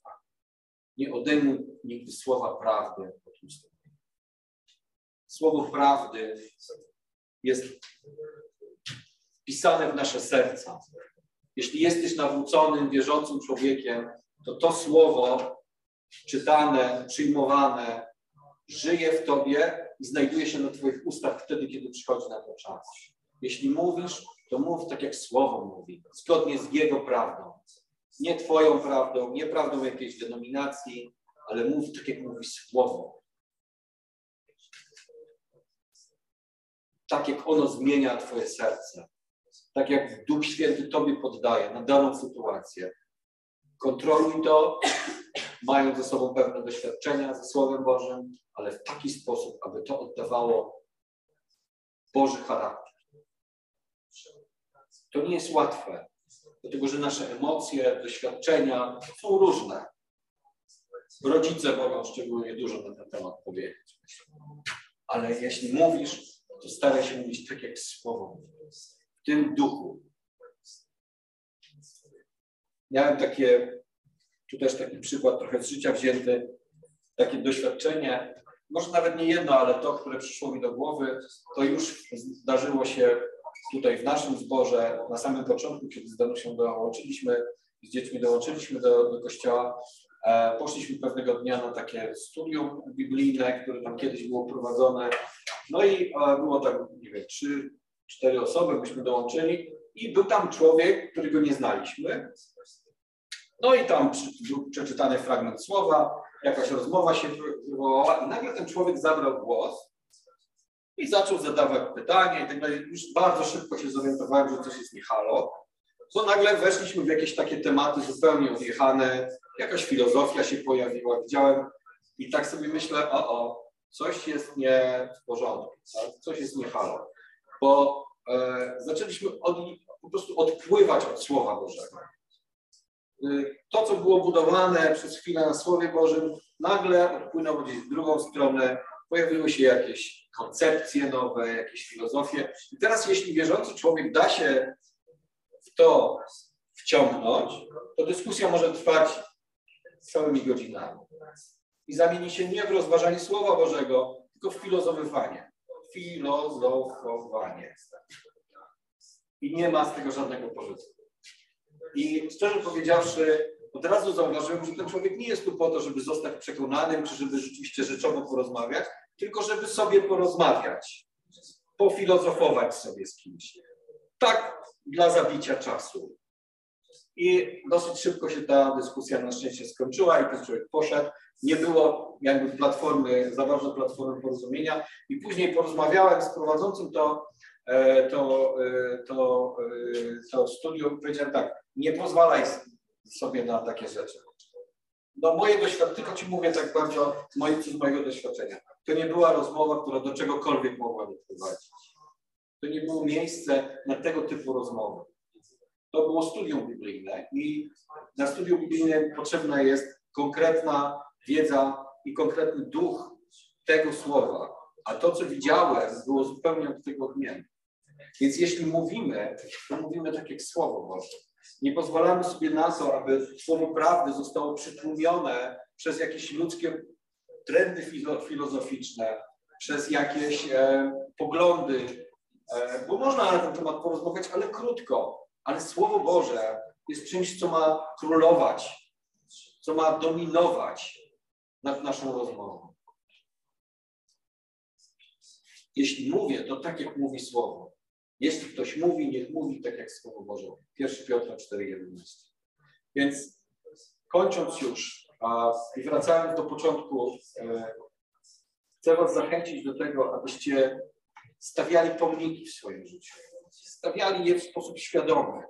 Nie odejmuj nigdy słowa prawdy od ust. Słowo prawdy jest wpisane w nasze serca. Jeśli jesteś nawróconym, wierzącym człowiekiem, to to słowo czytane, przyjmowane, żyje w tobie i znajduje się na twoich ustach wtedy, kiedy przychodzi na to czas. Jeśli mówisz, to mów tak, jak słowo mówi, zgodnie z jego prawdą. Nie twoją prawdą, nie prawdą jakiejś denominacji, ale mów tak, jak mówi słowo. Tak, jak ono zmienia twoje serce. Tak, jak Duch Święty tobie poddaje na daną sytuację. Kontroluj to, mając ze sobą pewne doświadczenia ze Słowem Bożym, ale w taki sposób, aby to oddawało Boży charakter. To nie jest łatwe, dlatego że nasze emocje, doświadczenia są różne. Rodzice mogą szczególnie dużo na ten temat powiedzieć. Ale jeśli mówisz, to staraj się mówić tak jak słowo, w tym duchu. Miałem takie, tu też taki przykład trochę z życia wzięty, takie doświadczenie, może nawet nie jedno, ale to, które przyszło mi do głowy, to już zdarzyło się tutaj w naszym zborze na samym początku, kiedy z Danusią dołączyliśmy, z dziećmi dołączyliśmy do, do kościoła, e, poszliśmy pewnego dnia na takie studium biblijne, które tam kiedyś było prowadzone. No i e, było tak, nie wiem, trzy, cztery osoby, myśmy dołączyli i był tam człowiek, którego nie znaliśmy. No i tam był przeczytany fragment słowa, jakaś rozmowa się wywołała i nagle ten człowiek zabrał głos i zaczął zadawać pytania i tak dalej. Już bardzo szybko się zorientowałem, że coś jest nie halo, bo nagle weszliśmy w jakieś takie tematy zupełnie odjechane, jakaś filozofia się pojawiła, widziałem i tak sobie myślę, o, o, coś jest nie w porządku, tak? coś jest nie halo, bo e, zaczęliśmy od, po prostu odpływać od Słowa Bożego. Y, to, co było budowane przez chwilę na Słowie Bożym, nagle odpłynęło gdzieś w drugą stronę, pojawiły się jakieś koncepcje nowe, jakieś filozofie. I teraz, jeśli wierzący człowiek da się w to wciągnąć, to dyskusja może trwać całymi godzinami. I zamieni się nie w rozważanie Słowa Bożego, tylko w filozofowanie. Filozofowanie. I nie ma z tego żadnego pożytku. I szczerze powiedziawszy, od razu zauważyłem, że ten człowiek nie jest tu po to, żeby zostać przekonanym, czy żeby rzeczywiście rzeczowo porozmawiać, tylko żeby sobie porozmawiać, pofilozofować sobie z kimś. Tak dla zabicia czasu. I dosyć szybko się ta dyskusja na szczęście skończyła i ten człowiek poszedł. Nie było jakby platformy, za bardzo platformy porozumienia. I później porozmawiałem z prowadzącym to, e, to, e, to, e, to studium i powiedziałem tak, nie pozwalaj sobie na takie rzeczy. No moje doświadczenie, tylko Ci mówię tak bardzo z mojego, z mojego doświadczenia. To nie była rozmowa, która do czegokolwiek mogła doprowadzić. To nie było miejsce na tego typu rozmowy. To było studium biblijne i na studium biblijne potrzebna jest konkretna wiedza i konkretny duch tego słowa. A to, co widziałem, było zupełnie od tego odmienne. Więc jeśli mówimy, to mówimy tak jak Słowo Boże. Nie pozwalamy sobie na to, aby słowo prawdy zostało przytłumione przez jakieś ludzkie trendy filozoficzne, przez jakieś e, poglądy, e, bo można na ten temat porozmawiać, ale krótko. Ale Słowo Boże jest czymś, co ma królować, co ma dominować nad naszą rozmową. Jeśli mówię, to tak jak mówi Słowo. Jeśli ktoś mówi, niech mówi tak jak Słowo Boże. 1 Piotra 4,11. Więc kończąc już a, i wracając do początku, e, chcę Was zachęcić do tego, abyście stawiali pomniki w swoim życiu. Stawiali je w sposób świadomy.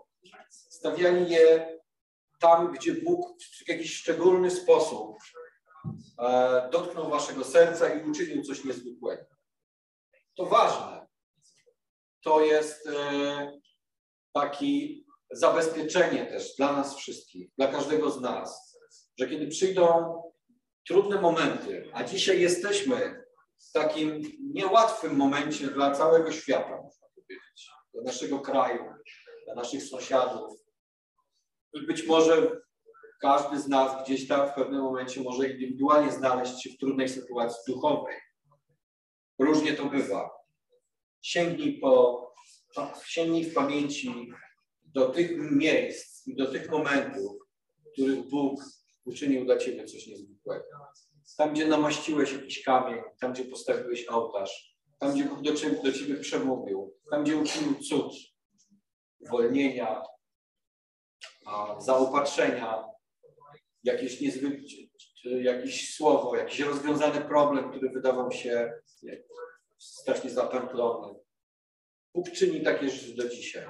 stawiali je tam, gdzie Bóg w jakiś szczególny sposób dotknął waszego serca i uczynił coś niezwykłego. To ważne. To jest e, taki zabezpieczenie też dla nas wszystkich, dla każdego z nas, że kiedy przyjdą trudne momenty, a dzisiaj jesteśmy w takim niełatwym momencie dla całego świata, można powiedzieć, dla naszego kraju, dla naszych sąsiadów. Być może każdy z nas gdzieś tam w pewnym momencie może indywidualnie znaleźć się w trudnej sytuacji duchowej. Różnie to bywa. Sięgnij, po, sięgnij w pamięci do tych miejsc i do tych momentów, w których Bóg uczynił dla Ciebie coś niezwykłego. Tam, gdzie namaściłeś jakiś kamień, tam, gdzie postawiłeś ołtarz, tam, gdzie Bóg do Ciebie, do ciebie przemówił, tam, gdzie uczynił cud, uwolnienia, zaopatrzenia, jakieś niezwykłe, jakieś słowo, jakiś rozwiązany problem, który wydawał się strasznie zapętlony. Bóg czyni takie rzeczy do dzisiaj.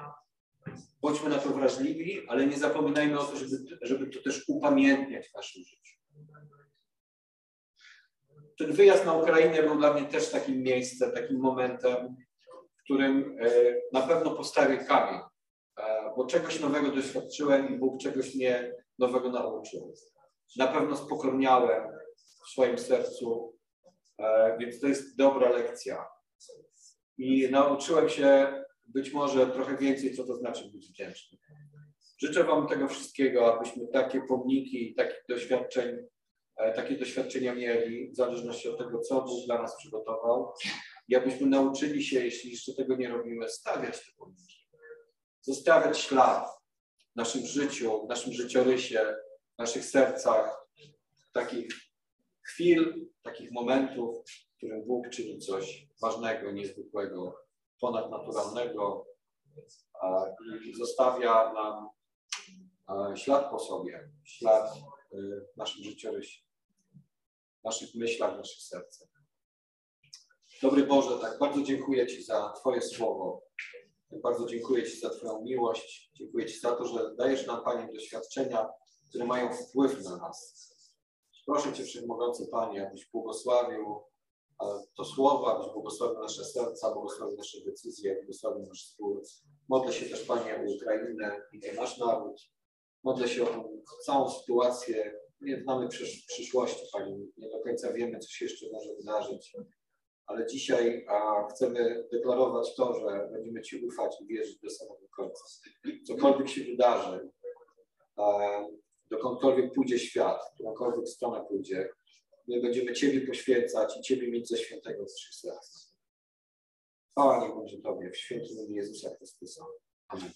Bądźmy na to wrażliwi, ale nie zapominajmy o to, żeby, żeby to też upamiętniać w naszym życiu. Ten wyjazd na Ukrainę był dla mnie też takim miejscem, takim momentem, w którym e, na pewno postawię kamień, e, bo czegoś nowego doświadczyłem i Bóg czegoś mnie nowego nauczył. Na pewno spokorniałem w swoim sercu, e, więc to jest dobra lekcja. I nauczyłem się być może trochę więcej, co to znaczy być wdzięcznym. Życzę Wam tego wszystkiego, abyśmy takie pomniki, takich doświadczeń, e, takie doświadczenia mieli, w zależności od tego, co Bóg dla nas przygotował, i abyśmy nauczyli się, jeśli jeszcze tego nie robimy, stawiać te pomniki, zostawiać ślad w naszym życiu, w naszym życiorysie, w naszych sercach, takich chwil, takich momentów, w którym Bóg czyni coś ważnego, niezwykłego ponadnaturalnego i zostawia nam ślad po sobie, ślad y, w naszym życiorysie, w naszych myślach, w naszych sercach. Dobry Boże, tak bardzo dziękuję Ci za Twoje słowo. Bardzo dziękuję Ci za Twoją miłość. Dziękuję Ci za to, że dajesz nam, Panie, doświadczenia, które mają wpływ na nas. Proszę Cię, Wszechmogący Panie, abyś błogosławił to słowa, abyś błogosławił nasze serca, błogosławił nasze decyzje, błogosławił nasz spór. Modlę się też, Panie, o Ukrainę i o nasz naród. Modlę się o całą sytuację. Nie znamy przysz przyszłości, Panie. Nie do końca wiemy, co się jeszcze może wydarzyć. Ale dzisiaj a, chcemy deklarować to, że będziemy Ci ufać i wierzyć do samego końca. Cokolwiek się wydarzy, a, dokądkolwiek pójdzie świat, którąkolwiek stronę pójdzie, My będziemy Ciebie poświęcać i Ciebie mieć ze świętego z naszych serc. Chwała niech będzie Tobie w świętym imię Jezusa Chrystusa. Amen.